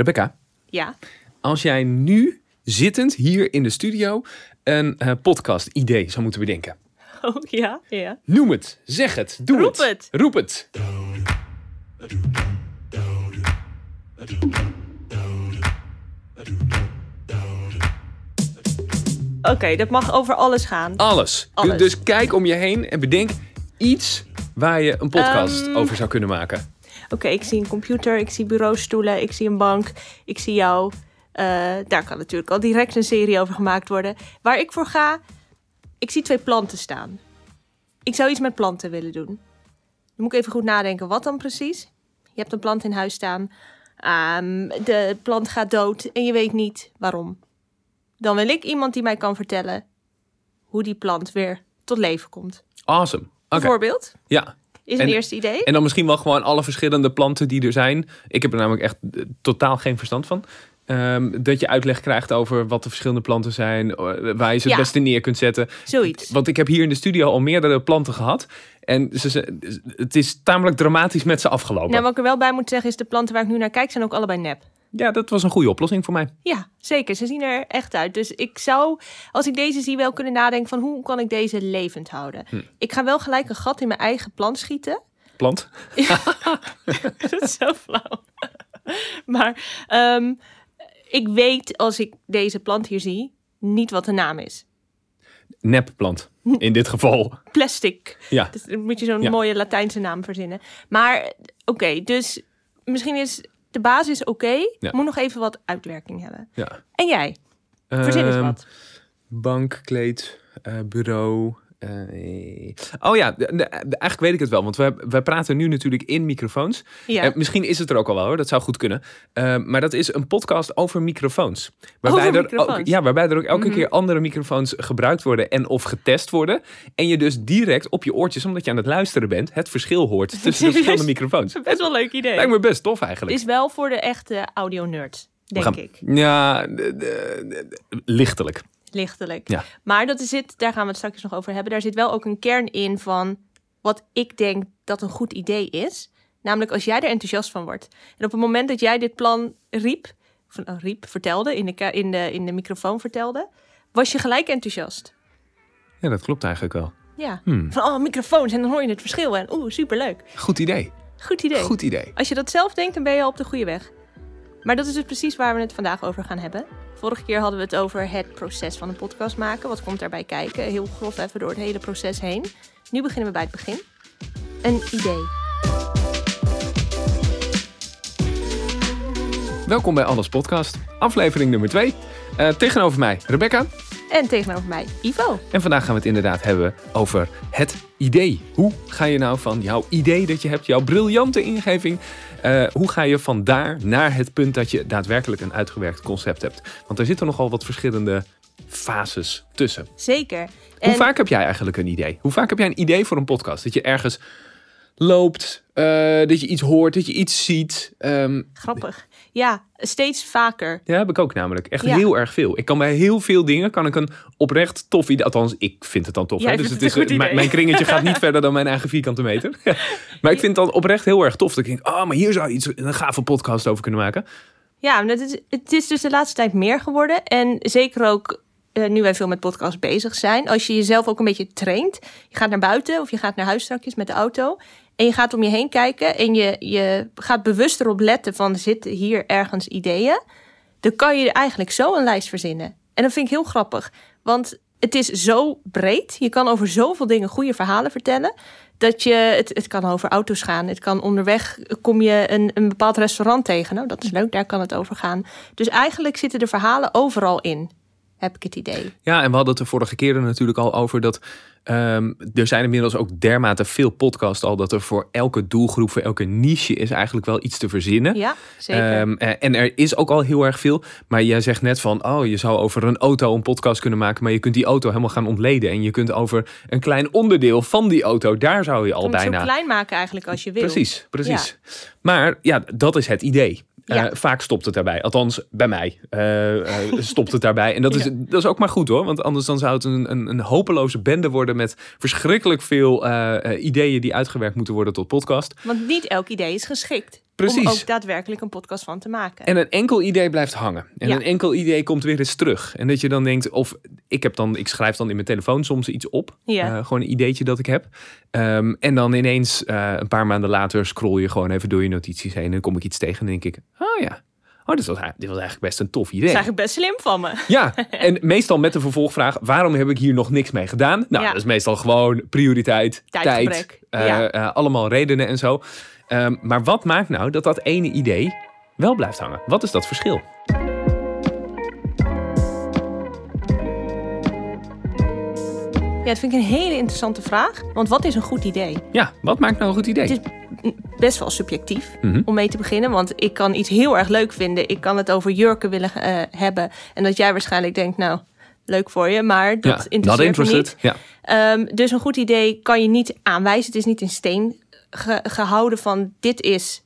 Rebecca, Ja. als jij nu zittend hier in de studio een eh, podcast-idee zou moeten bedenken. Oh, ja, ja. Noem het, zeg het, doe Roep het. het. Roep het. Oké, dat mag over alles gaan. Alles. Alles. Dus kijk om je heen en bedenk iets waar je een podcast Ehm. over zou kunnen maken. Oké, ik zie een computer, ik zie bureaustoelen, ik zie een bank, ik zie jou. Eh, daar kan natuurlijk al direct een serie over gemaakt worden. Waar ik voor ga, ik zie twee planten staan. Ik zou iets met planten willen doen. Dan moet ik even goed nadenken, wat dan precies? Je hebt een plant in huis staan. Ehm, de plant gaat dood en je weet niet waarom. Dan wil ik iemand die mij kan vertellen hoe die plant weer tot leven komt. Awesome. Oké. Bijvoorbeeld, Ja. Is een En- eerste idee. En dan misschien wel gewoon alle verschillende planten die er zijn. Ik heb er namelijk echt eh, totaal geen verstand van. Ehm, dat je uitleg krijgt over wat de verschillende planten zijn, eh, waar je ze het Ja. beste neer kunt zetten. Zoiets. Want ik heb hier in de studio al meerdere planten gehad. En ze, ze- het is tamelijk dramatisch met ze afgelopen. Nou, wat ik er wel bij moet zeggen is, de planten waar ik nu naar kijk zijn ook allebei nep. Ja, dat was een goede oplossing voor mij. Ja, zeker. Ze zien er echt uit. Dus ik zou, als ik deze zie, wel kunnen nadenken van hoe kan ik deze levend houden. Hm. Ik ga wel gelijk een gat in mijn eigen plant schieten. Plant. dat is zo flauw. maar ehm, ik weet als ik deze plant hier zie, niet wat de naam is. Nepplant. In dit geval. Plastic. Ja. Dus dan moet je zo'n Ja. mooie Latijnse naam verzinnen. Maar oké, dus misschien is de basis oké. Ja. Moet nog even wat uitwerking hebben. ja. En jij? Verzin eens Ehm, wat. Bank, kleed, eh, bureau. Eh, oh ja, de- de- de- eigenlijk weet ik het wel. Want we, we praten nu natuurlijk in microfoons. Ja. Misschien is het er ook al wel hoor, dat zou goed kunnen. Eh, maar dat is een podcast over microfoons. Waarbij Over er microfoons? Ook, ja, waarbij er ook elke Mhm. keer andere microfoons gebruikt worden en of getest worden. En je dus direct op je oortjes, omdat je aan het luisteren bent, het verschil hoort tussen de verschillende microfoons. Best wel een leuk idee. Lijkt me best tof eigenlijk. Is wel voor de echte audio-nerds, We denk gaan- ik. Ja, de- lichtelijk. Lichtelijk. Ja. Maar dat is het, daar gaan we het straks nog over hebben. Daar zit wel ook een kern in van wat ik denk dat een goed idee is. Namelijk als jij er enthousiast van wordt. En op het moment dat jij dit plan riep, of uh, riep, vertelde, in de, in, de, in de microfoon vertelde, was je gelijk enthousiast. Ja, dat klopt eigenlijk wel. Ja. Hmm. Van, oh, microfoons en dan hoor je het verschil. En oeh, superleuk. Goed idee. Goed idee. Goed idee. Als je dat zelf denkt, dan ben je al op de goede weg. Maar dat is dus precies waar we het vandaag over gaan hebben. Vorige keer hadden we het over het proces van een podcast maken. Wat komt daarbij kijken? Heel grof even door het hele proces heen. Nu beginnen we bij het begin. Een idee. Welkom bij Alles Podcast, aflevering nummer 2. tegenover mij Rebecca. En tegenover mij Ivo. En vandaag gaan we het inderdaad hebben over het idee. Hoe ga je nou van jouw idee dat je hebt, jouw briljante ingeving, eh, hoe ga je van daar naar het punt dat je daadwerkelijk een uitgewerkt concept hebt? Want er zitten nogal wat verschillende fases tussen. Zeker. Hoe vaak heb jij eigenlijk een idee? Hoe vaak heb jij een idee voor een podcast? Dat je ergens loopt, eh, dat je iets hoort, dat je iets ziet. Ehm, grappig. Ja, steeds vaker. Ja, heb ik ook namelijk. Echt Ja. heel erg veel. Ik kan bij heel veel dingen kan ik een oprecht tof idee. Althans, ik vind het dan tof. Hè? Dus het het is, mijn, kringetje gaat niet verder dan mijn eigen vierkante meter. maar ik vind het dan oprecht heel erg tof. Dat ik denk, oh, maar hier zou iets, een gave podcast over kunnen maken. Ja, dat is, het is dus de laatste tijd meer geworden. En zeker ook eh, nu wij veel met podcasts bezig zijn. Als je jezelf ook een beetje traint. Je gaat naar buiten of je gaat naar huis straks met de auto. En je gaat om je heen kijken. En je, je gaat bewust erop letten van zitten hier ergens ideeën. Dan kan je eigenlijk zo een lijst verzinnen. En dat vind ik heel grappig. Want het is zo breed. Je kan over zoveel dingen goede verhalen vertellen. Dat je, het, het kan over auto's gaan. Het kan onderweg, kom je een, een bepaald restaurant tegen. Nou, dat is leuk, daar kan het over gaan. Dus eigenlijk zitten de verhalen overal in, heb ik het idee. Ja, en we hadden het de vorige keren natuurlijk al over dat ehm, er zijn inmiddels ook dermate veel podcasts al dat er voor elke doelgroep, voor elke niche is eigenlijk wel iets te verzinnen. Ja, zeker. Ehm, eh, en er is ook al heel erg veel. Maar jij zegt net van, oh, je zou over een auto een podcast kunnen maken. Maar je kunt die auto helemaal gaan ontleden. En je kunt over een klein onderdeel van die auto, daar zou je al Om het zo bijna. klein maken eigenlijk als je wil. Precies, precies. Maar ja, dat is het idee. Eh, vaak stopt het daarbij. Althans, bij mij eh, eh, stopt het daarbij. En dat is, Ja. dat is ook maar goed hoor. Want anders dan zou het een, een, een hopeloze bende worden met verschrikkelijk veel ideeën die uitgewerkt moeten worden tot podcast. Want niet elk idee is geschikt. Precies. om ook daadwerkelijk een podcast van te maken. En een enkel idee blijft hangen. En Ja. een enkel idee komt weer eens terug. En dat je dan denkt, of ik heb dan, ik schrijf dan in mijn telefoon soms iets op. Ja. Eh, gewoon een ideetje dat ik heb. Ehm, en dan ineens, eh, een paar maanden later, scroll je gewoon even door je notities heen. En dan kom ik iets tegen en denk ik, oh ja. Oh, dit was, dit was eigenlijk best een tof idee. Dat is eigenlijk best slim van me. Ja, en meestal met de vervolgvraag: waarom heb ik hier nog niks mee gedaan? Nou, Ja. dat is meestal gewoon prioriteit, tijd, ja. eh, allemaal redenen en zo. Ehm, maar wat maakt nou dat dat ene idee wel blijft hangen? Wat is dat verschil? Ja, dat vind ik een hele interessante vraag. Want wat is een goed idee? Ja, wat maakt nou een goed idee? Het is best wel subjectief Mhm. om mee te beginnen. Want ik kan iets heel erg leuk vinden. Ik kan het over jurken willen eh, hebben. En dat jij waarschijnlijk denkt, nou, leuk voor je. Maar dat ja, interesseert me niet. Ja. Ehm, dus een goed idee kan je niet aanwijzen. Het is niet in steen ge- gehouden van dit is,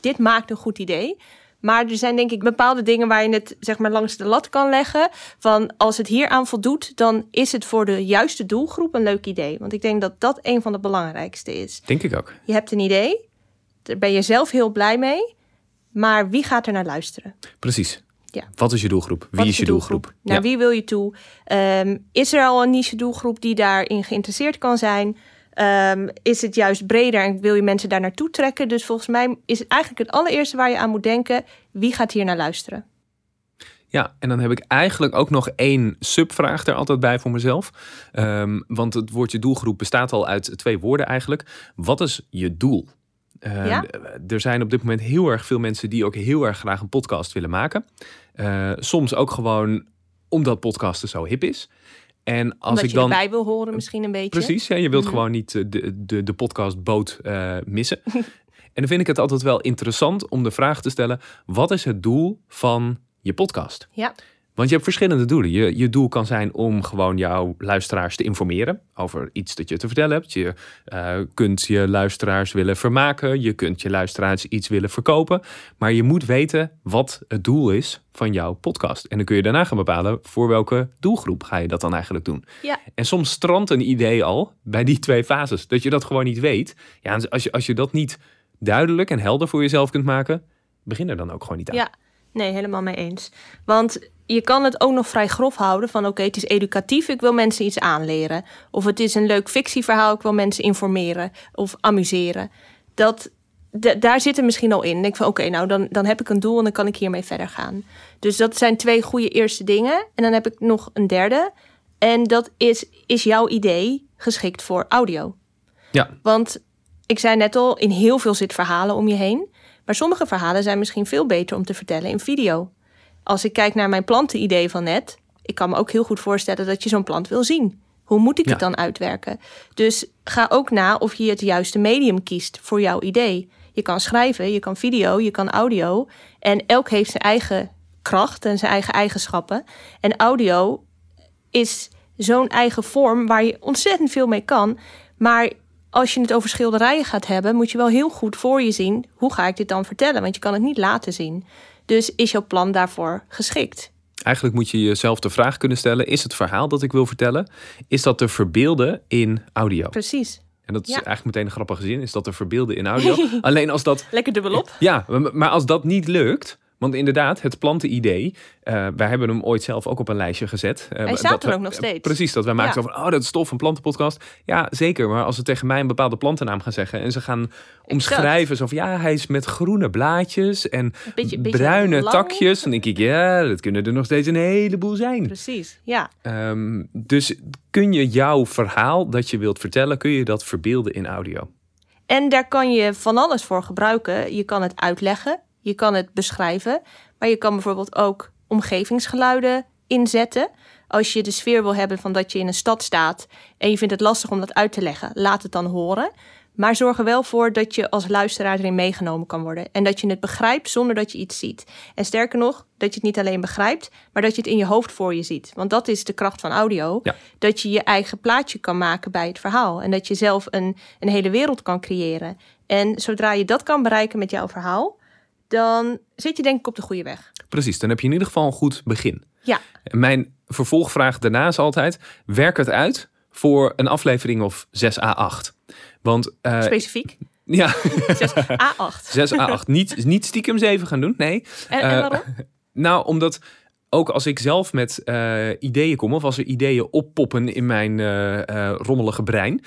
dit maakt een goed idee. Maar er zijn denk ik bepaalde dingen waar je het zeg maar langs de lat kan leggen. Van als het hier aan voldoet, dan is het voor de juiste doelgroep een leuk idee. Want ik denk dat dat een van de belangrijkste is. Denk ik ook. Je hebt een idee, daar ben je zelf heel blij mee. Maar wie gaat er naar luisteren? Precies. Ja. Wat is je doelgroep? Wie is je doelgroep? Naar Ja. wie wil je toe? Ehm, is er al een niche doelgroep die daarin geïnteresseerd kan zijn? Ehm, is het juist breder en wil je mensen daar naartoe trekken? Dus volgens mij is het eigenlijk het allereerste waar je aan moet denken: wie gaat hier naar luisteren? Ja, en dan heb ik eigenlijk ook nog één subvraag er altijd bij voor mezelf. Ehm, want het woordje doelgroep bestaat al uit twee woorden eigenlijk. Wat is je doel? Eh, Ja? Er zijn op dit moment heel erg veel mensen die ook heel erg graag een podcast willen maken. Eh, soms ook gewoon omdat podcasten zo hip is. En als Omdat ik je dan. erbij wil horen, misschien een beetje. Precies, ja, je wilt Mhm. gewoon niet eh, de, de, de podcastboot eh, missen. en dan vind ik het altijd wel interessant om de vraag te stellen: wat is het doel van je podcast? Ja, Want je hebt verschillende doelen. Je, je doel kan zijn om gewoon jouw luisteraars te informeren over iets dat je te vertellen hebt. Je eh, kunt je luisteraars willen vermaken. Je kunt je luisteraars iets willen verkopen. Maar je moet weten wat het doel is van jouw podcast. En dan kun je daarna gaan bepalen voor welke doelgroep ga je dat dan eigenlijk doen. ja. En soms strandt een idee al bij die twee fases. Dat je dat gewoon niet weet. Ja, als je, als je dat niet duidelijk en helder voor jezelf kunt maken, begin er dan ook gewoon niet aan. Ja, nee, helemaal mee eens. Want je kan het ook nog vrij grof houden van oké, het is educatief, ik wil mensen iets aanleren. Of het is een leuk fictieverhaal, ik wil mensen informeren of amuseren. Dat, da- daar zit er misschien al in. Dan denk ik van oké, nou dan, dan heb ik een doel en dan kan ik hiermee verder gaan. Dus dat zijn twee goede eerste dingen. En dan heb ik nog een derde. En dat is, is jouw idee geschikt voor audio? Ja, Want ik zei net al, in heel veel zit verhalen om je heen. Maar sommige verhalen zijn misschien veel beter om te vertellen in video. Als ik kijk naar mijn plantenidee van net, ik kan me ook heel goed voorstellen dat je zo'n plant wil zien. Hoe moet ik het dan uitwerken? Dus ga ook na of je het juiste medium kiest voor jouw idee. Je kan schrijven, je kan video, je kan audio. En elk heeft zijn eigen kracht en zijn eigen eigenschappen. En audio is zo'n eigen vorm waar je ontzettend veel mee kan. Maar als je het over schilderijen gaat hebben, moet je wel heel goed voor je zien hoe ga ik dit dan vertellen, want je kan het niet laten zien. Dus is jouw plan daarvoor geschikt? Eigenlijk moet je jezelf de vraag kunnen stellen: is het verhaal dat ik wil vertellen, is dat te verbeelden in audio? Precies. En dat is Ja. eigenlijk meteen een grappige zin: is dat te verbeelden in audio? Alleen als dat, Lekker dubbelop. ja, maar als dat niet lukt. Want inderdaad, het plantenidee, eh wij hebben hem ooit zelf ook op een lijstje gezet. Eh, Hij staat er ook nog steeds. Precies, dat wij maken Ja. zo van, oh, dat is tof, een plantenpodcast. Ja, zeker. Maar als ze tegen mij een bepaalde plantennaam gaan zeggen en ze gaan omschrijven, zo van, ja, hij is met groene blaadjes en beetje- bruine takjes. Dan denk ik, ja, dat kunnen er nog steeds een heleboel zijn. Precies. Ja. Ehm, dus kun je jouw verhaal dat je wilt vertellen, kun je dat verbeelden in audio? En daar kan je van alles voor gebruiken. Je kan het uitleggen, je kan het beschrijven, maar je kan bijvoorbeeld ook omgevingsgeluiden inzetten. Als je de sfeer wil hebben van dat je in een stad staat en je vindt het lastig om dat uit te leggen, laat het dan horen. Maar zorg er wel voor dat je als luisteraar erin meegenomen kan worden. En dat je het begrijpt zonder dat je iets ziet. En sterker nog, dat je het niet alleen begrijpt, maar dat je het in je hoofd voor je ziet. Want dat is de kracht van audio. Ja. Dat je je eigen plaatje kan maken bij het verhaal. En dat je zelf een, een hele wereld kan creëren. En zodra je dat kan bereiken met jouw verhaal, dan zit je denk ik op de goede weg. Precies, dan heb je in ieder geval een goed begin. Ja, Mijn vervolgvraag daarna is altijd: werk het uit voor een aflevering of 6 à 8. Want eh, specifiek. Ja, 6 A8. 6 A8. Niet, niet stiekem 7 gaan doen, nee. En, en Eh, waarom? Nou, omdat ook als ik zelf met eh, ideeën kom, of als er ideeën oppoppen in mijn rommelige brein,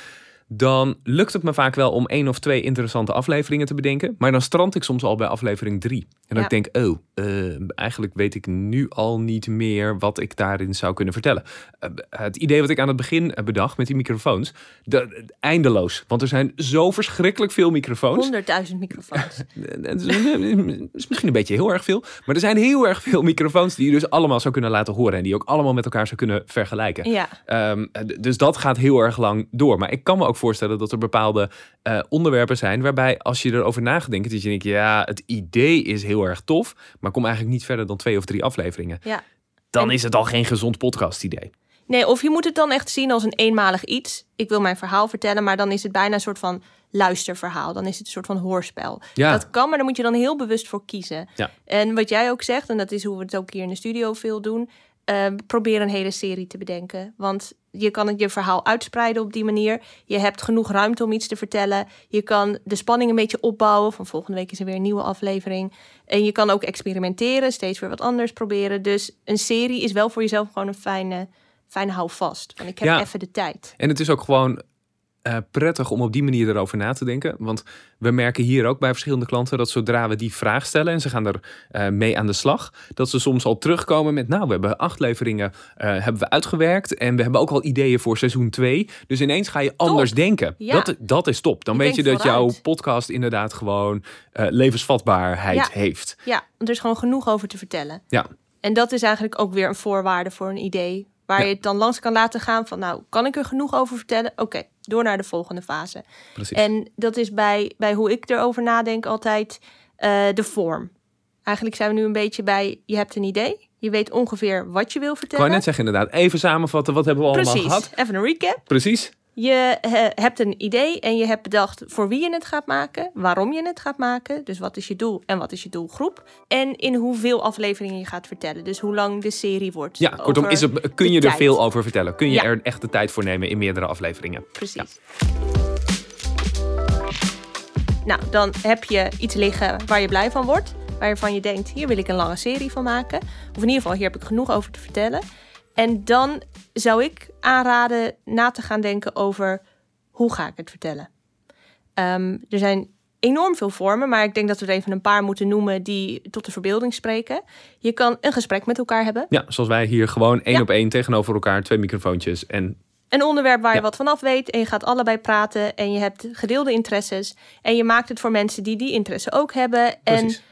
dan lukt het me vaak wel om één of twee interessante afleveringen te bedenken. Maar dan strand ik soms al bij aflevering drie. En dan Ja. ik denk, oh, eh, eigenlijk weet ik nu al niet meer wat ik daarin zou kunnen vertellen. Eh, het idee wat ik aan het begin eh, bedacht met die microfoons, de, eindeloos. Want er zijn zo verschrikkelijk veel microfoons. 100.000 microfoons. Het is, is misschien een beetje heel erg veel. Maar er zijn heel erg veel microfoons die je dus allemaal zou kunnen laten horen. En die je ook allemaal met elkaar zou kunnen vergelijken. Ja, Ehm, dus dat gaat heel erg lang door. Maar ik kan me ook voorstellen dat er bepaalde eh, onderwerpen zijn. waarbij als je erover na gaat denken. dat je denkt: ja, het idee is heel erg tof. maar kom eigenlijk niet verder dan twee of drie afleveringen. ja. Dan En- is het al geen gezond podcast-idee. Nee, of je moet het dan echt zien als een eenmalig iets. Ik wil mijn verhaal vertellen, maar dan is het bijna een soort van luisterverhaal. Dan is het een soort van hoorspel. Ja. Dat kan, maar daar moet je dan heel bewust voor kiezen. Ja. En wat jij ook zegt, en dat is hoe we het ook hier in de studio veel doen. Eh, probeer een hele serie te bedenken. Want je kan het je verhaal uitspreiden op die manier. Je hebt genoeg ruimte om iets te vertellen. Je kan de spanning een beetje opbouwen. Van volgende week is er weer een nieuwe aflevering. En je kan ook experimenteren, steeds weer wat anders proberen. Dus een serie is wel voor jezelf gewoon een fijne, fijne houvast. Want ik heb Ja. even de tijd. En het is ook gewoon eh, prettig om op die manier erover na te denken. Want we merken hier ook bij verschillende klanten dat zodra we die vraag stellen en ze gaan er eh, mee aan de slag, dat ze soms al terugkomen met, nou, we hebben acht leveringen eh, hebben we uitgewerkt en we hebben ook al ideeën voor seizoen 2. Dus ineens ga je anders denken. Ja. Dat, dat is top. Dan weet je dat jouw podcast inderdaad gewoon levensvatbaarheid Ja. heeft. Ja, want er is gewoon genoeg over te vertellen. Ja. En dat is eigenlijk ook weer een voorwaarde voor een idee. Waar Ja. je het dan langs kan laten gaan van, nou, kan ik er genoeg over vertellen? Oké, door naar de volgende fase. Precies. En dat is bij, bij hoe ik erover nadenk altijd eh, de vorm. Eigenlijk zijn we nu een beetje bij, je hebt een idee. Je weet ongeveer wat je wil ik vertellen. wou net zeggen inderdaad, even samenvatten, wat hebben we allemaal Precies, gehad? even een recap. Precies. Je eh, hebt een idee en je hebt bedacht voor wie je het gaat maken, waarom je het gaat maken, dus wat is je doel en wat is je doelgroep, en in hoeveel afleveringen je gaat vertellen, dus hoe lang de serie wordt. Ja, kortom, is het, kun je er tijd. veel over vertellen? Kun je Ja. er echt de tijd voor nemen in meerdere afleveringen? Precies. Nou, dan heb je iets liggen waar je blij van wordt, waarvan je denkt, hier wil ik een lange serie van maken, of in ieder geval hier heb ik genoeg over te vertellen. En dan zou ik aanraden na te gaan denken over hoe ga ik het vertellen. Ehm, er zijn enorm veel vormen, maar ik denk dat we er even een paar moeten noemen die tot de verbeelding spreken. Je kan een gesprek met elkaar hebben. Ja, zoals wij hier gewoon één Ja. op één tegenover elkaar, twee microfoontjes en Een onderwerp waar je wat vanaf weet en je gaat allebei praten en je hebt gedeelde interesses en je maakt het voor mensen die die interesse ook hebben Precies. en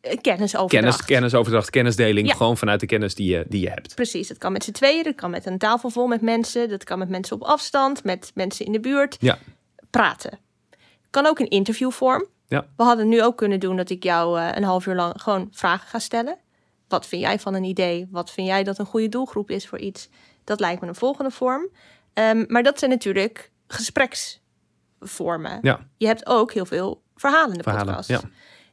kennisoverdracht. kennis, kennisoverdracht, kennisdeling, Ja. gewoon vanuit de kennis die je, die je hebt. Precies, dat kan met z'n tweeën, dat kan met een tafel vol met mensen, dat kan met mensen op afstand, met mensen in de buurt. Ja. Praten. Kan ook in interviewvorm. Ja. We hadden nu ook kunnen doen dat ik jou eh, een half uur lang gewoon vragen ga stellen. Wat vind jij van een idee? Wat vind jij dat een goede doelgroep is voor iets? Dat lijkt me een volgende vorm. Ehm, maar dat zijn natuurlijk gespreksvormen. Ja, Je hebt ook heel veel verhalende verhalen. podcasts. Ja.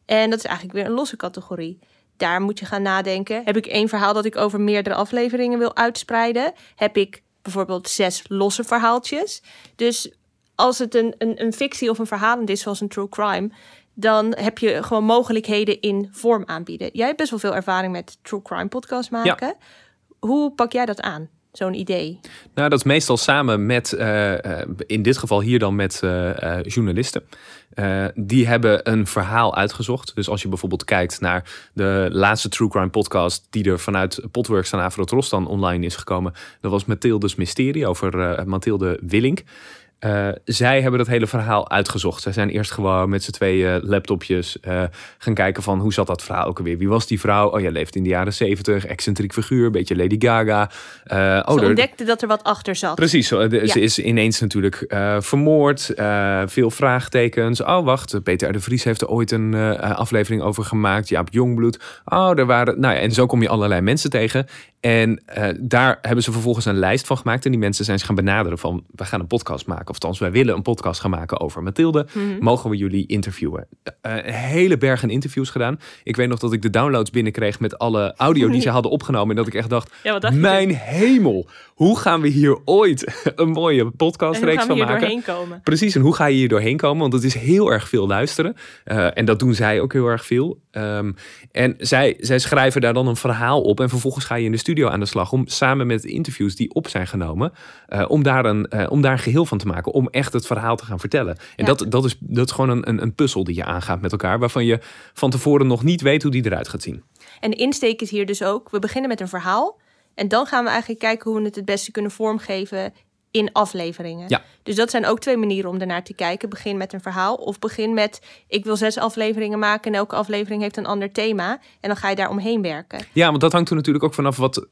En dat is eigenlijk weer een losse categorie. Daar moet je gaan nadenken. Heb ik één verhaal dat ik over meerdere afleveringen wil uitspreiden? Heb ik bijvoorbeeld zes losse verhaaltjes? Dus als het een, een, een fictie of een verhalend is, zoals een true crime, dan heb je gewoon mogelijkheden in vorm aanbieden. Jij hebt best wel veel ervaring met true crime podcast maken. Hoe pak jij dat aan? Zo'n idee. Nou, dat is meestal samen met, eh, eh, in dit geval hier dan met eh, journalisten. Die hebben een verhaal uitgezocht. Dus als je bijvoorbeeld kijkt naar de laatste True Crime podcast... die er vanuit Potworks en Afro Rostan online is gekomen. Dat was Mathilde's Mysterie over Mathilde Willink. Eh, zij hebben dat hele verhaal uitgezocht. Zij zijn eerst gewoon met z'n tweeën laptopjes eh, gaan kijken van hoe zat dat verhaal ook alweer. Wie was die vrouw? Oh ja, leeft in de jaren zeventig, excentriek figuur, beetje Lady Gaga. Eh, oh, Ze er- ontdekte dat er wat achter zat. Precies, zo, de- Ja. ze is ineens natuurlijk vermoord. veel vraagtekens. Oh, wacht, Peter R. de Vries heeft er ooit een aflevering over gemaakt. Jaap Jongbloed. Oh, er waren... Nou ja, en zo kom je allerlei mensen tegen. En eh, daar hebben ze vervolgens een lijst van gemaakt. En die mensen zijn zich gaan benaderen van... we gaan een podcast maken. Of althans, wij willen een podcast gaan maken over Mathilde. Mhm. Mogen we jullie interviewen? Eh, een hele berg aan interviews gedaan. Ik weet nog dat ik de downloads binnenkreeg met alle audio die ze hadden opgenomen. En dat ik echt dacht, Ja, je? mijn hemel. Hoe gaan we hier ooit een mooie podcastreeks van hier maken? doorheen komen? Precies, en hoe ga je hier doorheen komen? Want het is heel erg veel luisteren. Eh, en dat doen zij ook heel erg veel. Ehm, en zij, zij schrijven daar dan een verhaal op. En vervolgens ga je in de studio aan de slag om samen met de interviews die op zijn genomen. eh, om, daar een, eh, om daar een geheel van te maken. Om echt het verhaal te gaan vertellen. En Ja. dat, dat, is, dat is gewoon een, een, een puzzel die je aangaat met elkaar. Waarvan je van tevoren nog niet weet hoe die eruit gaat zien. En de insteek is hier dus ook, we beginnen met een verhaal. En dan gaan we eigenlijk kijken hoe we het het beste kunnen vormgeven in afleveringen. Ja. Dus dat zijn ook twee manieren om ernaar te kijken. Begin met een verhaal of begin met, ik wil zes afleveringen maken en elke aflevering heeft een ander thema. En dan ga je daar omheen werken. Ja, want dat hangt er natuurlijk ook vanaf wat,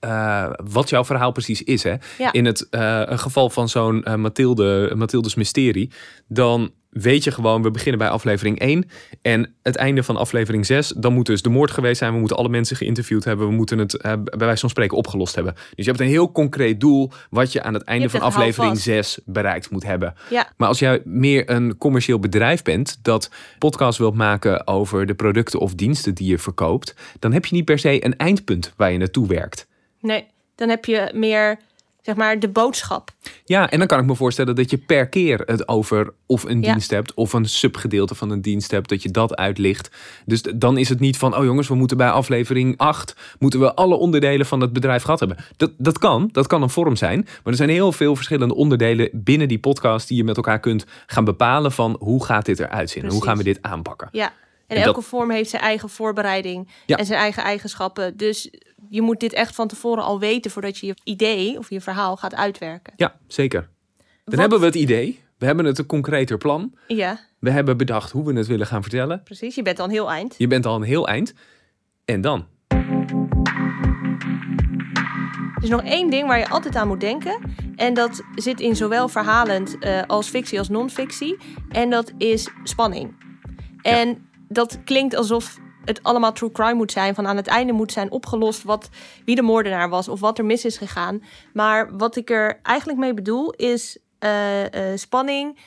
eh, wat jouw verhaal precies is. Hè? Ja. In het eh, geval van zo'n eh, Mathilde, Mathildes mysterie, dan weet je gewoon, we beginnen bij aflevering 1 en het einde van aflevering 6, dan moet dus de moord geweest zijn, we moeten alle mensen geïnterviewd hebben, we moeten het bij wijze van spreken opgelost hebben. Dus je hebt een heel concreet doel wat je aan het einde van het aflevering vast. 6 bereikt moet hebben. Ja, Maar als jij meer een commercieel bedrijf bent dat podcast wilt maken over de producten of diensten die je verkoopt, dan heb je niet per se een eindpunt waar je naartoe werkt. Nee, dan heb je meer, zeg maar, de boodschap. Ja, en dan kan ik me voorstellen dat je per keer het over of een Ja. dienst hebt of een subgedeelte van een dienst hebt, dat je dat uitlicht. Dus dan is het niet van, oh jongens, we moeten bij aflevering 8, moeten we alle onderdelen van het bedrijf gehad hebben. Dat, dat kan, dat kan een vorm zijn, maar er zijn heel veel verschillende onderdelen binnen die podcast die je met elkaar kunt gaan bepalen van hoe gaat dit eruit zien en hoe gaan we dit aanpakken. Ja. En, En elke dat- vorm heeft zijn eigen voorbereiding Ja. en zijn eigen eigenschappen. Dus je moet dit echt van tevoren al weten voordat je je idee of je verhaal gaat uitwerken. Ja, zeker. Dan Wat- hebben we het idee, we hebben het een concreter plan, Ja, we hebben bedacht hoe we het willen gaan vertellen. precies. Je bent al een heel eind. Je bent al een heel eind. En dan? Er is nog één ding waar je altijd aan moet denken. En dat zit in zowel verhalend eh, als fictie als non-fictie. En dat is spanning. En dat klinkt alsof het allemaal true crime moet zijn. Van aan het einde moet zijn opgelost wat, wie de moordenaar was of wat er mis is gegaan. Maar wat ik er eigenlijk mee bedoel is eh, eh, spanning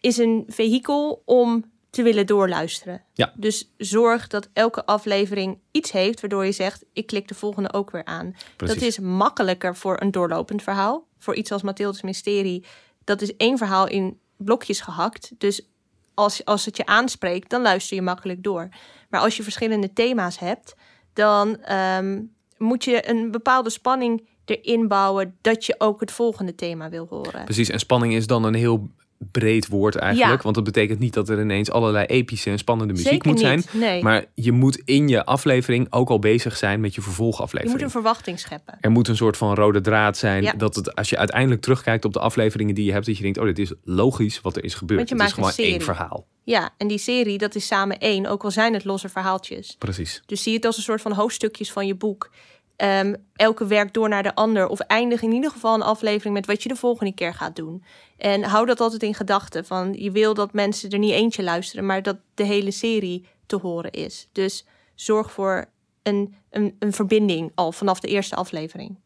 is een vehikel om te willen doorluisteren. Ja. Dus zorg dat elke aflevering iets heeft waardoor je zegt: ik klik de volgende ook weer aan. Precies. Dat is makkelijker voor een doorlopend verhaal. Voor iets als Mathilde's Mysterie. Dat is één verhaal in blokjes gehakt. Dus als, als het je aanspreekt, dan luister je makkelijk door. Maar als je verschillende thema's hebt, dan ehm, moet je een bepaalde spanning erin bouwen dat je ook het volgende thema wil horen. Precies, en spanning is dan een heel breed woord eigenlijk. Ja. Want dat betekent niet dat er ineens allerlei epische en spannende muziek Zeker moet zijn. niet, nee. Maar je moet in je aflevering ook al bezig zijn met je je vervolgaflevering. moet een verwachting scheppen. Er moet een soort van rode draad zijn. Ja. Dat het, als je uiteindelijk terugkijkt op de afleveringen die je hebt, dat je denkt: oh, dit is logisch wat er is gebeurd. Want je het is maakt gewoon een één serie. verhaal. Ja, en die serie, dat is samen één, ook al zijn het losse verhaaltjes. Precies. Dus zie het als een soort van hoofdstukjes van je boek. Ehm, elke werkt door naar de ander. Of eindig in ieder geval een aflevering met wat je de volgende keer gaat doen. En hou dat altijd in gedachten. Van je wil dat mensen er niet eentje luisteren, maar dat de hele serie te horen is. Dus zorg voor een, een, een verbinding al vanaf de eerste aflevering. Dat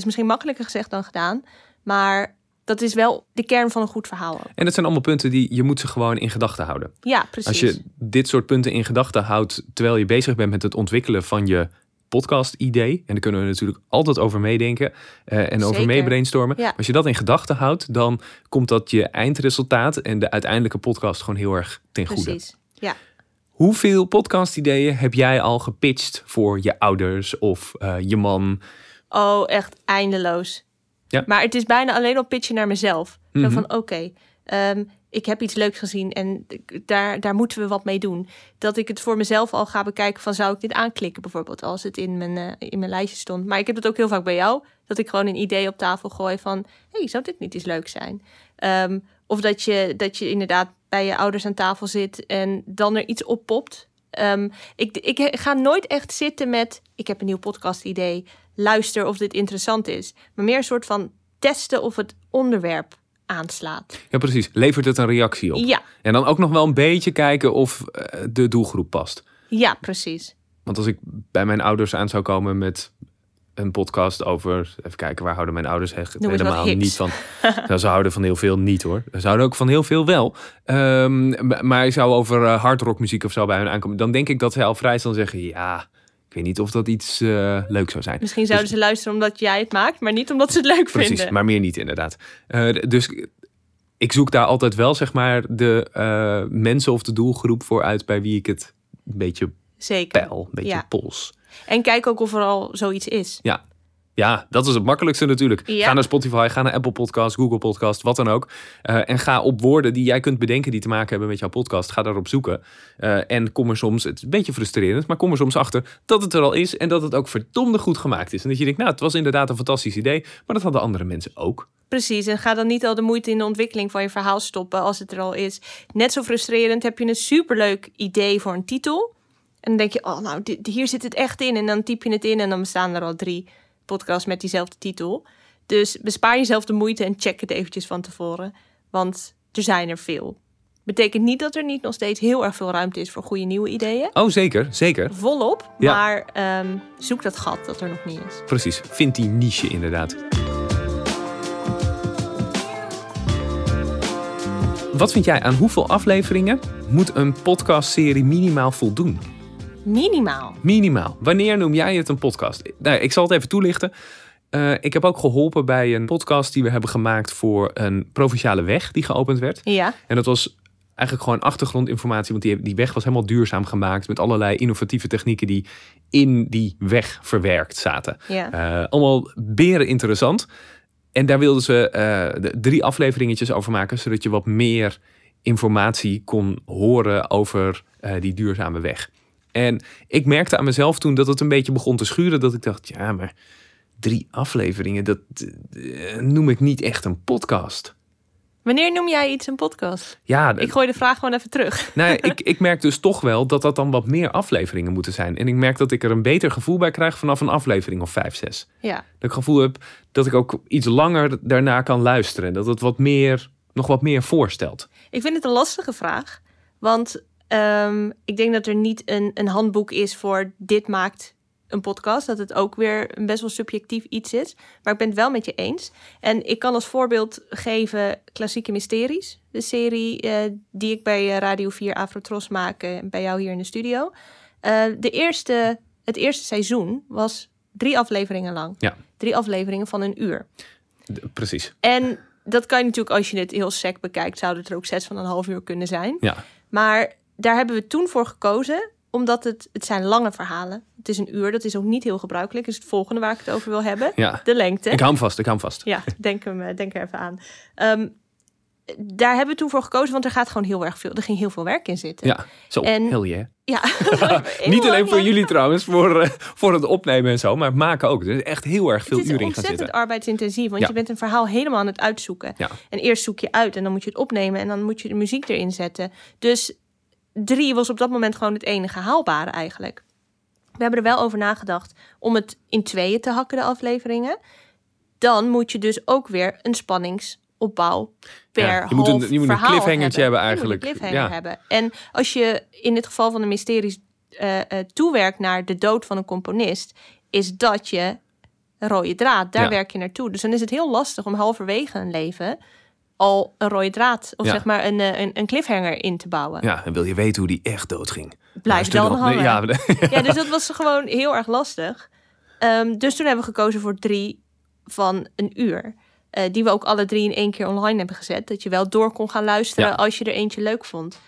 is misschien makkelijker gezegd dan gedaan. Maar dat is wel de kern van een goed verhaal. ook. En het zijn allemaal punten die je moet ze gewoon in gedachten houden. Ja, precies. Als je dit soort punten in gedachten houdt terwijl je bezig bent met het ontwikkelen van je podcast-idee, en daar kunnen we natuurlijk altijd over meedenken eh, en over Zeker. mee brainstormen. Ja. Als je dat in gedachten houdt, dan komt dat je eindresultaat en de uiteindelijke podcast gewoon heel erg ten goede. Precies. Ja. Hoeveel podcast-ideeën heb jij al gepitcht voor je ouders of eh, je man? Oh, echt eindeloos. Ja. Maar het is bijna alleen al pitchen naar mezelf. Zo Mhm. van, oké, ehm, ik heb iets leuks gezien en daar, daar moeten we wat mee doen. Dat ik het voor mezelf al ga bekijken van, zou ik dit aanklikken bijvoorbeeld, als het in mijn, eh, in mijn lijstje stond. Maar ik heb het ook heel vaak bij jou, dat ik gewoon een idee op tafel gooi van, hey, zou dit niet eens leuk zijn? Ehm, of dat je, dat je inderdaad bij je ouders aan tafel zit en dan er iets oppopt. Ehm, ik, ik ga nooit echt zitten met, ik heb een nieuw podcast idee, luister of dit interessant is. Maar meer een soort van testen of het onderwerp aanslaat. Ja, precies. Levert het een reactie op? Ja, En dan ook nog wel een beetje kijken of eh, de doelgroep past. ja, precies. Want als ik bij mijn ouders aan zou komen met een podcast over. Even kijken, waar houden mijn ouders echt helemaal niet van. Nou, ze houden van heel veel niet hoor. Ze houden ook van heel veel wel. Ehm, m- maar ik zou over eh, hardrockmuziek of zo bij hun aankomen. Dan denk ik dat zij al vrij snel zeggen: ja, ik weet niet of dat iets eh leuk zou zijn. Misschien zouden ze luisteren omdat jij het maakt, maar niet omdat ze het leuk Precies, vinden. maar meer niet inderdaad. Eh, dus ik zoek daar altijd wel zeg maar de eh, mensen of de doelgroep voor uit bij wie ik het een beetje Zeker. peil, een beetje Ja. pols. En kijk ook of er al zoiets is. Ja. Ja, dat is het makkelijkste natuurlijk. Ja. Ga naar Spotify, ga naar Apple Podcast, Google Podcast, wat dan ook. Eh, en ga op woorden die jij kunt bedenken die te maken hebben met jouw podcast. Ga daarop zoeken. Eh, en kom er soms, het is een beetje frustrerend, maar kom er soms achter dat het er al is. En dat het ook verdomde goed gemaakt is. En dat je denkt, nou, het was inderdaad een fantastisch idee. Maar dat hadden andere mensen ook. Precies, en ga dan niet al de moeite in de ontwikkeling van je verhaal stoppen als het er al is. Net zo frustrerend heb je een superleuk idee voor een titel. En dan denk je, oh nou, dit- hier zit het echt in. En dan typ je het in en dan bestaan er al drie podcasts met diezelfde titel. Dus bespaar jezelf de moeite en check het eventjes van tevoren. Want er zijn er veel. Betekent niet dat er niet nog steeds heel erg veel ruimte is voor goede nieuwe ideeën. Oh, zeker, zeker. Volop, Ja. maar ehm, zoek dat gat dat er nog niet is. Precies, vind die niche inderdaad. Wat vind jij aan hoeveel afleveringen moet een podcastserie minimaal voldoen? Minimaal. Minimaal. Wanneer noem jij het een podcast? Nou, ik zal het even toelichten. Eh, ik heb ook geholpen bij een podcast die we hebben gemaakt voor een provinciale weg die geopend werd. Ja, En dat was eigenlijk gewoon achtergrondinformatie, want die, die weg was helemaal duurzaam gemaakt met allerlei innovatieve technieken die in die weg verwerkt zaten. ja. Eh, allemaal beren interessant. En daar wilden ze eh, de drie afleveringetjes over maken, zodat je wat meer informatie kon horen over die duurzame weg. En ik merkte aan mezelf toen dat het een beetje begon te schuren, dat ik dacht, ja, maar drie afleveringen, dat eh, noem ik niet echt een podcast. Wanneer noem jij iets een podcast? Ja, Ik gooi de vraag gewoon even terug. nou, ja, ik, ik merk dus toch wel dat dat dan wat meer afleveringen moeten zijn. En ik merk dat ik er een beter gevoel bij krijg vanaf een aflevering of vijf, zes. Ja, Dat ik het gevoel heb dat ik ook iets langer daarna kan luisteren. Dat het wat meer, nog wat meer voorstelt. ik vind het een lastige vraag. Want ehm, ik denk dat er niet een, een handboek is voor dit maakt een podcast. Dat het ook weer een best wel subjectief iets is. Maar ik ben het wel met je eens. En ik kan als voorbeeld geven Klassieke Mysteries. De serie eh, die ik bij eh, Radio 4 Afrotros maak. eh, bij jou hier in de studio. De eerste, het eerste seizoen was drie afleveringen lang. Ja. Drie afleveringen van een uur. Precies. En dat kan je natuurlijk, als je het heel sec bekijkt, zou het er ook zes van een half uur kunnen zijn. Ja. Maar daar hebben we toen voor gekozen, omdat het, het zijn lange verhalen. Het is een uur, dat is ook niet heel gebruikelijk. is het volgende waar ik het over wil hebben. Ja. De lengte. Ik hou hem vast, ik hou hem vast. Ja, denk, hem, eh, denk er even aan. Ehm, daar hebben we toen voor gekozen, want er gaat gewoon heel erg veel, er ging heel veel werk in zitten. Ja, zo, En- hell yeah. Ja. Niet alleen Heel voor jullie trouwens, voor, eh, voor het opnemen en zo, maar het maken ook. Er is echt heel erg veel Het is uren in gaan ontzettend zitten. arbeidsintensief, want Ja. je bent een verhaal helemaal aan het uitzoeken. Ja. En eerst zoek je uit en dan moet je het opnemen en dan moet je de muziek erin zetten. Dus drie was op dat moment gewoon het enige haalbare eigenlijk. We hebben er wel over nagedacht om het in tweeën te hakken, de afleveringen. Dan moet je dus ook weer een spanningsopbouw per Ja, je moet een- je moet een verhaal cliffhangertje hebben Je moet eigenlijk. een cliffhanger Ja. hebben. En als je in het geval van de mysteries eh, toewerkt naar de dood van een componist, is dat je rode draad. Daar Ja. werk je naartoe. Dus dan is het heel lastig om halverwege een leven al een rode draad of Ja. zeg maar een, eh, een, een cliffhanger in te bouwen. Ja, en wil je weten hoe die echt doodging? Blijf dan dan- hangen. Ja, dus dat was gewoon heel erg lastig. Ehm, dus toen hebben we gekozen voor drie van een uur. Eh, die we ook alle drie in één keer online hebben gezet. Dat je wel door kon gaan luisteren Ja. als je er eentje leuk vond.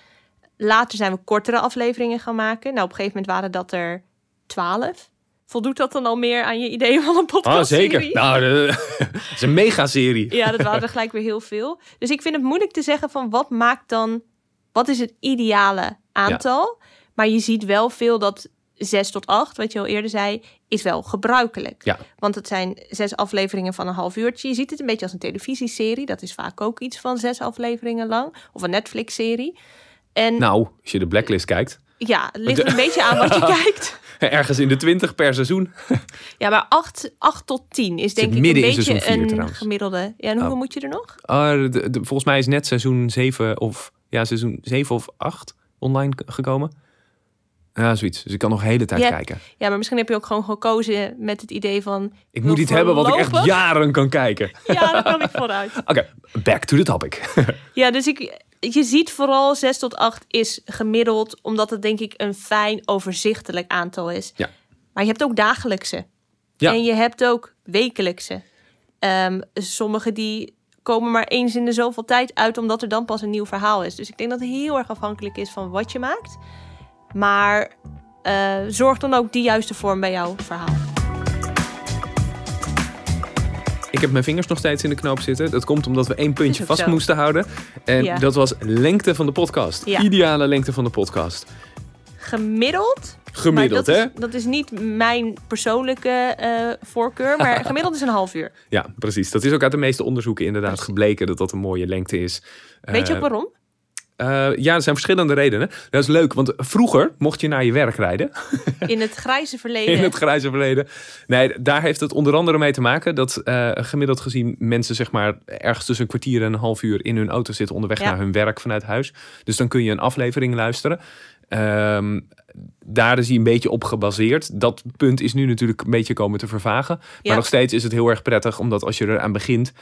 Later zijn we kortere afleveringen gaan maken. Nou, op een gegeven moment waren dat er twaalf. Voldoet dat dan al meer aan je idee van een podcast? Ah, zeker. Nou, het is een megaserie. Ja, dat waren er gelijk weer heel veel. Dus ik vind het moeilijk te zeggen van wat maakt dan... Wat is het ideale aantal? Maar je ziet wel veel dat zes tot acht, wat je al eerder zei, is wel gebruikelijk. Ja. Want het zijn zes afleveringen van een half uurtje. Je ziet het een beetje als een televisieserie. Dat is vaak ook iets van zes afleveringen lang. Of een Netflix-serie. En Nou, als je de blacklist kijkt, ja, het ligt een beetje aan wat je kijkt. ergens in de 20 per seizoen. Ja, maar acht, acht tot tien is denk ik een beetje vier een trouwens. gemiddelde. Ja, en hoeveel Oh. moet je er nog? De- de- volgens mij is net seizoen 7 of ja, seizoen 7 of 8 online gekomen. Ja, zoiets. Dus ik kan nog de hele tijd Ja. kijken. Ja, maar misschien heb je ook gewoon gekozen met het idee van... Ik moet iets hebben wat ik echt jaren kan kijken. Ja, daar kan ik vooruit. Oké, back to the topic. Ja, dus ik, je ziet vooral 6 tot 8 is gemiddeld, omdat het denk ik een fijn overzichtelijk aantal is. Ja. Maar je hebt ook dagelijkse. Ja. En je hebt ook wekelijkse. Ehm sommige die komen maar eens in de zoveel tijd uit, omdat er dan pas een nieuw verhaal is. Dus ik denk dat het heel erg afhankelijk is van wat je maakt. Maar eh, zorg dan ook die juiste vorm bij jouw verhaal. Ik heb mijn vingers nog steeds in de knoop zitten. Dat komt omdat we één puntje vast zo. moesten houden. En Ja. dat was lengte van de podcast. Ja. Ideale lengte van de podcast. Gemiddeld Gemiddeld, maar hè? dat Is, dat is niet mijn persoonlijke eh, voorkeur, maar gemiddeld is een half uur. Ja, precies. Dat is ook uit de meeste onderzoeken inderdaad gebleken dat dat een mooie lengte is. Weet je Eh, ook waarom? Eh, ja, er zijn verschillende redenen. Dat is leuk, want vroeger mocht je naar je werk rijden. In het grijze verleden. In het grijze verleden. Nee, daar heeft het onder andere mee te maken dat eh, gemiddeld gezien mensen zeg maar ergens tussen een kwartier en een half uur in hun auto zitten onderweg Ja. naar hun werk vanuit huis. Dus dan kun je een aflevering luisteren. Ehm, daar is hij een beetje op gebaseerd. Dat punt is nu natuurlijk een beetje komen te vervagen. Maar nog steeds is het heel erg prettig, omdat als je eraan begint,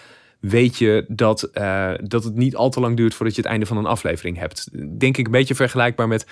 weet je dat, eh, dat het niet al te lang duurt voordat je het einde van een aflevering hebt. Denk ik een beetje vergelijkbaar met,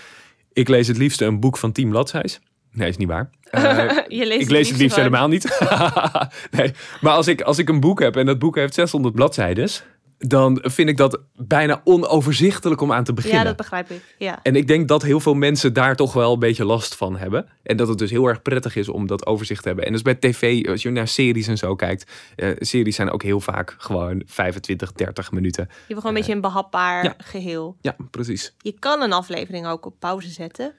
ik lees het liefste een boek van 10 bladzijs. Nee, is niet waar. Eh, je leest ik lees het liefst helemaal niet. nee, maar als ik, als ik een boek heb en dat boek heeft 600 bladzijden, dan vind ik dat bijna onoverzichtelijk om aan te beginnen. Ja, dat begrijp ik. Ja. En ik denk dat heel veel mensen daar toch wel een beetje last van hebben. En dat het dus heel erg prettig is om dat overzicht te hebben. En dus bij tv, als je naar series en zo kijkt. eh, series zijn ook heel vaak gewoon 25, 30 minuten. Je hebt gewoon een beetje een behapbaar ja. geheel. Ja, precies. Je kan een aflevering ook op pauze zetten.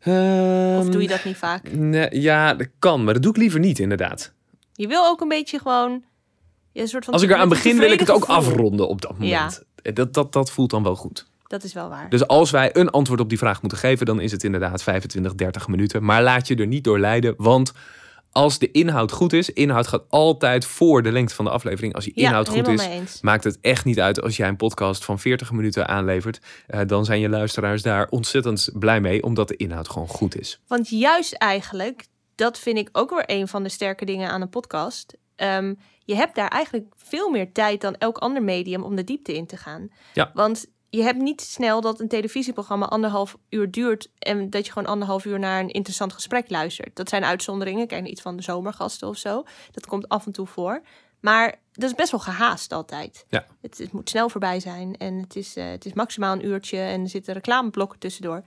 Of Ehm, doe je dat niet vaak? Nee, ja, dat kan. Maar dat doe ik liever niet, inderdaad. Je wil ook een beetje gewoon... ja, Een soort van Als ik eraan begin, wil ik het ook gevoel. afronden op dat moment. Dat, dat, dat voelt dan wel goed. Dat is wel waar. Dus als wij een antwoord op die vraag moeten geven, dan is het inderdaad 25, 30 minuten. Maar laat je er niet door leiden, want als de inhoud goed is, inhoud gaat altijd voor de lengte van de aflevering. Als die ja, inhoud goed is, maakt het echt niet uit als jij een podcast van 40 minuten aanlevert. Eh, dan zijn je luisteraars daar ontzettend blij mee, omdat de inhoud gewoon goed is. Want juist eigenlijk, dat vind ik ook weer een van de sterke dingen aan een podcast. Ehm, je hebt daar eigenlijk veel meer tijd dan elk ander medium om de diepte in te gaan. Ja. Want je hebt niet snel dat een televisieprogramma anderhalf uur duurt en dat je gewoon anderhalf uur naar een interessant gesprek luistert. Dat zijn uitzonderingen. Kijk, iets van de zomergasten of zo. Dat komt af en toe voor. Maar dat is best wel gehaast altijd. Ja. Het, het moet snel voorbij zijn en het is, eh, het is maximaal een uurtje en er zitten reclameblokken tussendoor.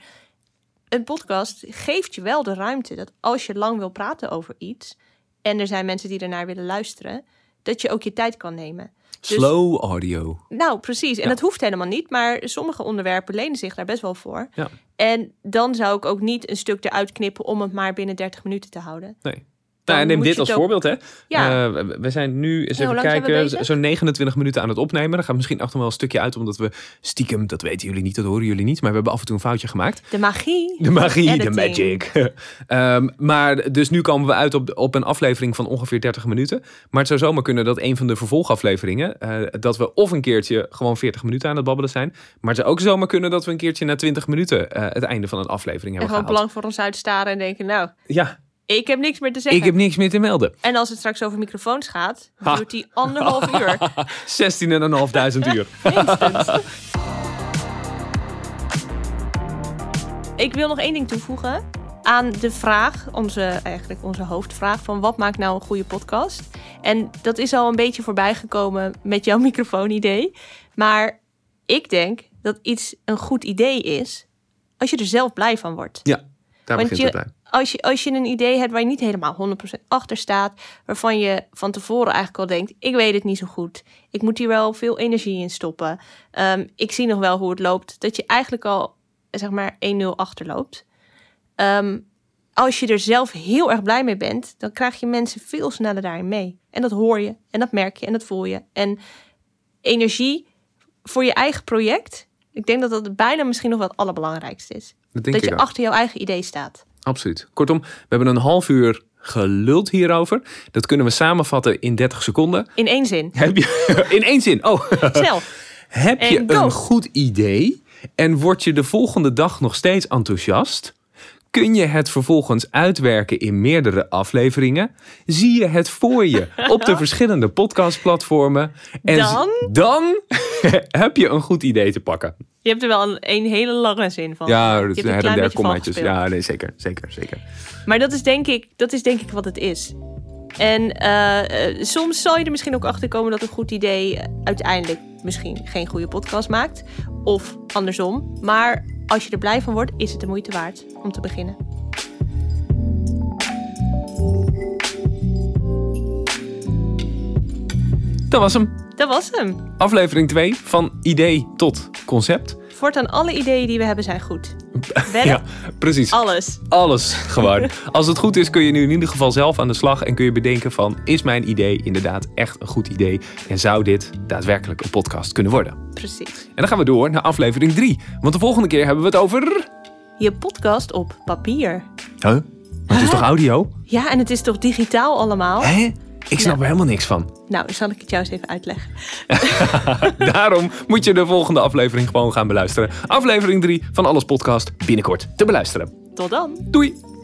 Een podcast geeft je wel de ruimte dat als je lang wil praten over iets en er zijn mensen die ernaar willen luisteren, dat je ook je tijd kan nemen. Dus- Slow audio. Nou, precies. En Ja. dat hoeft helemaal niet, maar sommige onderwerpen lenen zich daar best wel voor. Ja. En dan zou ik ook niet een stuk eruit knippen om het maar binnen 30 minuten te houden. Nee. Nou, neem dit als ook- voorbeeld, hè? Ja. Eh, we- zijn nu eens Ja, even kijken, zo'n 29 minuten aan het opnemen. Dan gaat misschien achter wel een stukje uit, omdat we stiekem, dat weten jullie niet, dat horen jullie niet, maar we hebben af en toe een foutje gemaakt. De magie. De magie, de magic. Ehm, maar dus nu komen we uit op, op een aflevering van ongeveer 30 minuten. Maar het zou zomaar kunnen dat een van de vervolgafleveringen, eh, dat we of een keertje gewoon 40 minuten aan het babbelen zijn. Maar het zou ook zomaar kunnen dat we een keertje na 20 minuten eh, het einde van een aflevering En hebben gewoon gehaald. blank voor ons uitstaren en denken, nou, Ja, ik heb niks meer te zeggen. ik heb niks meer te melden. En als het straks over microfoons gaat, Ha. duurt die anderhalf uur. 16.500 uur. Ik wil nog één ding toevoegen aan de vraag, onze, eigenlijk onze hoofdvraag van wat maakt nou een goede podcast? En dat is al een beetje voorbijgekomen met jouw microfoonidee. Maar ik denk dat iets een goed idee is als je er zelf blij van wordt. Ja, daar Want begint je- het bij. Als je, als je een idee hebt waar je niet helemaal 100% achter staat, waarvan je van tevoren eigenlijk al denkt: ik weet het niet zo goed, ik moet hier wel veel energie in stoppen, Ehm, ik zie nog wel hoe het loopt, dat je eigenlijk al zeg maar 1-0 achterloopt. Ehm, als je er zelf heel erg blij mee bent, dan krijg je mensen veel sneller daarin mee. En dat hoor je, en dat merk je, en dat voel je. En energie voor je eigen project, ik denk dat dat bijna misschien nog wel het allerbelangrijkste is. Dat je ook. achter jouw eigen idee staat. Absoluut. Kortom, we hebben een half uur geluld hierover. Dat kunnen we samenvatten in 30 seconden. In één zin. Heb je, in één zin. Oh, Snel. heb je een goed idee en word je de volgende dag nog steeds enthousiast? Kun je het vervolgens uitwerken in meerdere afleveringen? Zie je het voor je op de verschillende podcastplatformen? En Dan? dan heb je een goed idee te pakken. Je hebt er wel een, een hele lange zin van. Ja, Je hebt een klein beetje kommaatjes. Ja, nee, zeker, zeker, zeker. Maar dat is, denk ik, dat is denk ik wat het is. En eh, eh, soms zal je er misschien ook achter komen dat een goed idee uiteindelijk misschien geen goede podcast maakt. Of andersom. Maar als je er blij van wordt, is het de moeite waard om te beginnen. Dat was hem. Dat was hem. Aflevering 2 van idee tot concept. Voortaan alle ideeën die we hebben zijn goed. Ja, precies. Alles. Alles gewoon. Als het goed is kun je nu in ieder geval zelf aan de slag en kun je bedenken van is mijn idee inderdaad echt een goed idee en zou dit daadwerkelijk een podcast kunnen worden. Precies. En dan gaan we door naar aflevering 3. Want de volgende keer hebben we het over... Je podcast op papier. Huh? Maar het is toch audio? Ja, en het is toch digitaal allemaal? Hè? Ik snap er helemaal niks van. Nou, zal ik het jou eens even uitleggen. Daarom moet je de volgende aflevering gewoon gaan beluisteren. Aflevering 3 van Alles Podcast binnenkort te beluisteren. Tot dan. Doei!